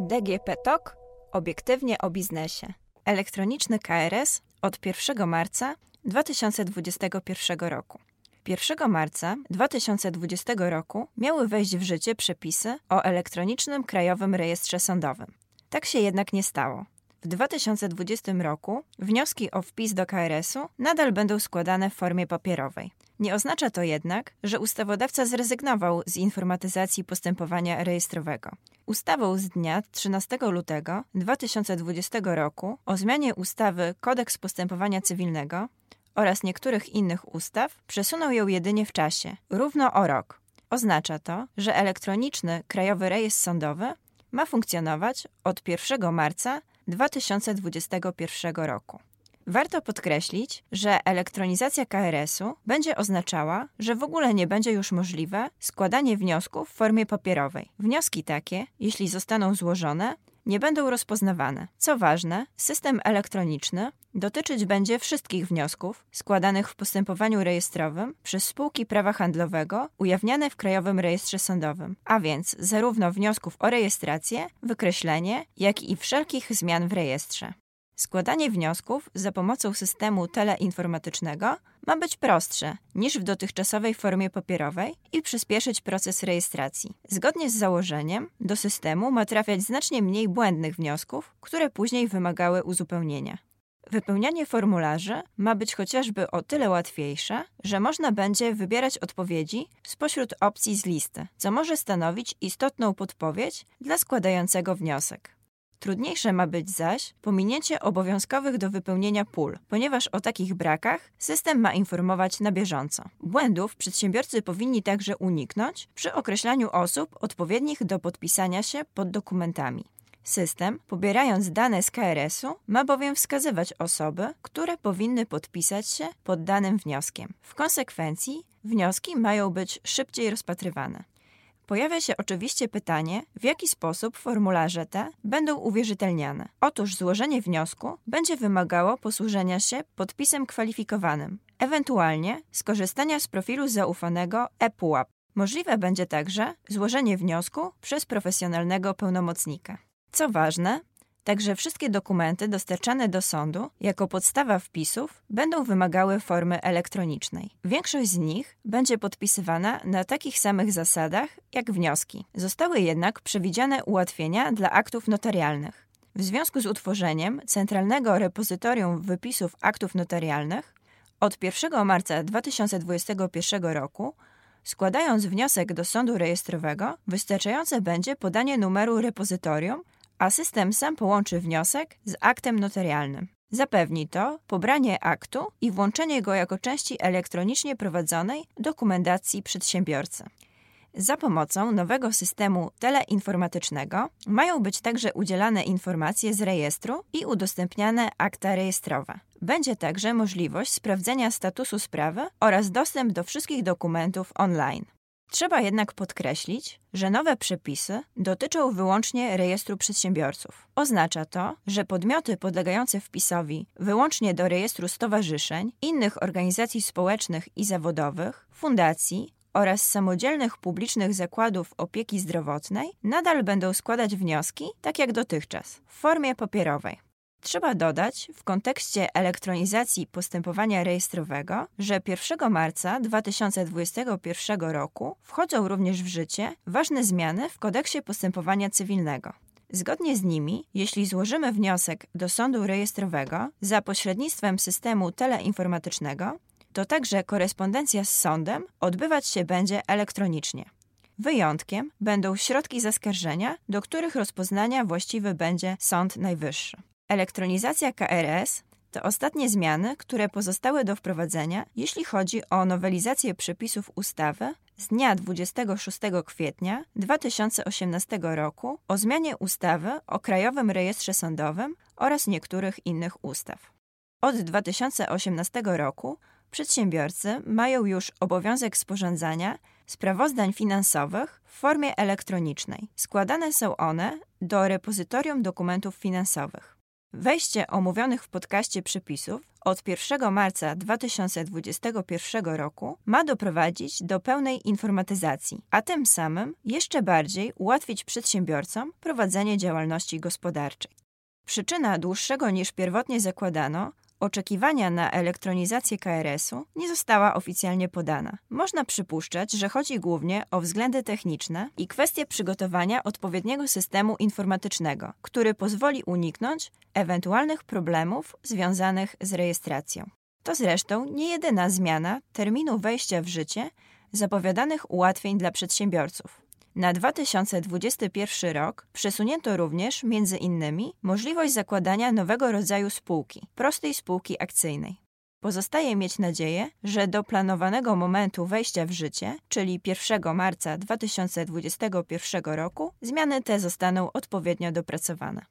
DGP TOK obiektywnie o biznesie. Elektroniczny KRS od 1 marca 2021 roku. 1 marca 2020 roku miały wejść w życie przepisy o elektronicznym Krajowym Rejestrze Sądowym. Tak się jednak nie stało. W 2020 roku wnioski o wpis do KRS-u nadal będą składane w formie papierowej. Nie oznacza to jednak, że ustawodawca zrezygnował z informatyzacji postępowania rejestrowego. Ustawą z dnia 13 lutego 2020 roku o zmianie ustawy Kodeks Postępowania Cywilnego oraz niektórych innych ustaw przesunął ją jedynie w czasie, równo o rok. Oznacza to, że elektroniczny Krajowy Rejestr Sądowy ma funkcjonować od 1 marca 2021 roku. Warto podkreślić, że elektronizacja KRS-u będzie oznaczała, że w ogóle nie będzie już możliwe składanie wniosków w formie papierowej. Wnioski takie, jeśli zostaną złożone, nie będą rozpoznawane. Co ważne, system elektroniczny dotyczyć będzie wszystkich wniosków składanych w postępowaniu rejestrowym przez spółki prawa handlowego ujawniane w Krajowym Rejestrze Sądowym, a więc zarówno wniosków o rejestrację, wykreślenie, jak i wszelkich zmian w rejestrze. Składanie wniosków za pomocą systemu teleinformatycznego ma być prostsze niż w dotychczasowej formie papierowej i przyspieszyć proces rejestracji. Zgodnie z założeniem, do systemu ma trafiać znacznie mniej błędnych wniosków, które później wymagały uzupełnienia. Wypełnianie formularzy ma być chociażby o tyle łatwiejsze, że można będzie wybierać odpowiedzi spośród opcji z listy, co może stanowić istotną podpowiedź dla składającego wniosek. Trudniejsze ma być zaś pominięcie obowiązkowych do wypełnienia pól, ponieważ o takich brakach system ma informować na bieżąco. Błędów przedsiębiorcy powinni także uniknąć przy określaniu osób odpowiednich do podpisania się pod dokumentami. System, pobierając dane z KRS-u, ma bowiem wskazywać osoby, które powinny podpisać się pod danym wnioskiem. W konsekwencji wnioski mają być szybciej rozpatrywane. Pojawia się oczywiście pytanie, w jaki sposób formularze te będą uwierzytelniane. Otóż złożenie wniosku będzie wymagało posłużenia się podpisem kwalifikowanym, ewentualnie skorzystania z profilu zaufanego ePUAP. Możliwe będzie także złożenie wniosku przez profesjonalnego pełnomocnika. Co ważne, Także wszystkie dokumenty dostarczane do sądu jako podstawa wpisów będą wymagały formy elektronicznej. Większość z nich będzie podpisywana na takich samych zasadach jak wnioski. Zostały jednak przewidziane ułatwienia dla aktów notarialnych. W związku z utworzeniem Centralnego Repozytorium Wypisów Aktów Notarialnych od 1 marca 2021 roku Składając wniosek do sądu rejestrowego, wystarczające będzie podanie numeru repozytorium a system sam połączy wniosek z aktem notarialnym. Zapewni to pobranie aktu i włączenie go jako części elektronicznie prowadzonej dokumentacji przedsiębiorcy. Za pomocą nowego systemu teleinformatycznego mają być także udzielane informacje z rejestru i udostępniane akta rejestrowe. Będzie także możliwość sprawdzenia statusu sprawy oraz dostęp do wszystkich dokumentów online. Trzeba jednak podkreślić, że nowe przepisy dotyczą wyłącznie rejestru przedsiębiorców. Oznacza to, że podmioty podlegające wpisowi wyłącznie do rejestru stowarzyszeń, innych organizacji społecznych i zawodowych, fundacji oraz samodzielnych publicznych zakładów opieki zdrowotnej nadal będą składać wnioski, tak jak dotychczas, w formie papierowej. Trzeba dodać w kontekście elektronizacji postępowania rejestrowego, że 1 marca 2021 roku wchodzą również w życie ważne zmiany w kodeksie postępowania cywilnego. Zgodnie z nimi, jeśli złożymy wniosek do sądu rejestrowego za pośrednictwem systemu teleinformatycznego, to także korespondencja z sądem odbywać się będzie elektronicznie. Wyjątkiem będą środki zaskarżenia, do których rozpoznania właściwy będzie Sąd Najwyższy. Elektronizacja KRS to ostatnie zmiany, które pozostały do wprowadzenia, jeśli chodzi o nowelizację przepisów ustawy z dnia 26 kwietnia 2018 roku o zmianie ustawy o Krajowym Rejestrze Sądowym oraz niektórych innych ustaw. Od 2018 roku przedsiębiorcy mają już obowiązek sporządzania sprawozdań finansowych w formie elektronicznej. Składane są one do repozytorium dokumentów finansowych. Wejście omówionych w podcaście przepisów od 1 marca 2021 roku ma doprowadzić do pełnej informatyzacji, a tym samym jeszcze bardziej ułatwić przedsiębiorcom prowadzenie działalności gospodarczej. Przyczyna dłuższego niż pierwotnie zakładano oczekiwania na elektronizację KRS-u nie została oficjalnie podana. Można przypuszczać, że chodzi głównie o względy techniczne i kwestie przygotowania odpowiedniego systemu informatycznego, który pozwoli uniknąć ewentualnych problemów związanych z rejestracją. To zresztą nie jedyna zmiana terminu wejścia w życie zapowiadanych ułatwień dla przedsiębiorców. Na 2021 rok przesunięto również między innymi możliwość zakładania nowego rodzaju spółki, prostej spółki akcyjnej. Pozostaje mieć nadzieję, że do planowanego momentu wejścia w życie, czyli 1 marca 2021 roku, zmiany te zostaną odpowiednio dopracowane.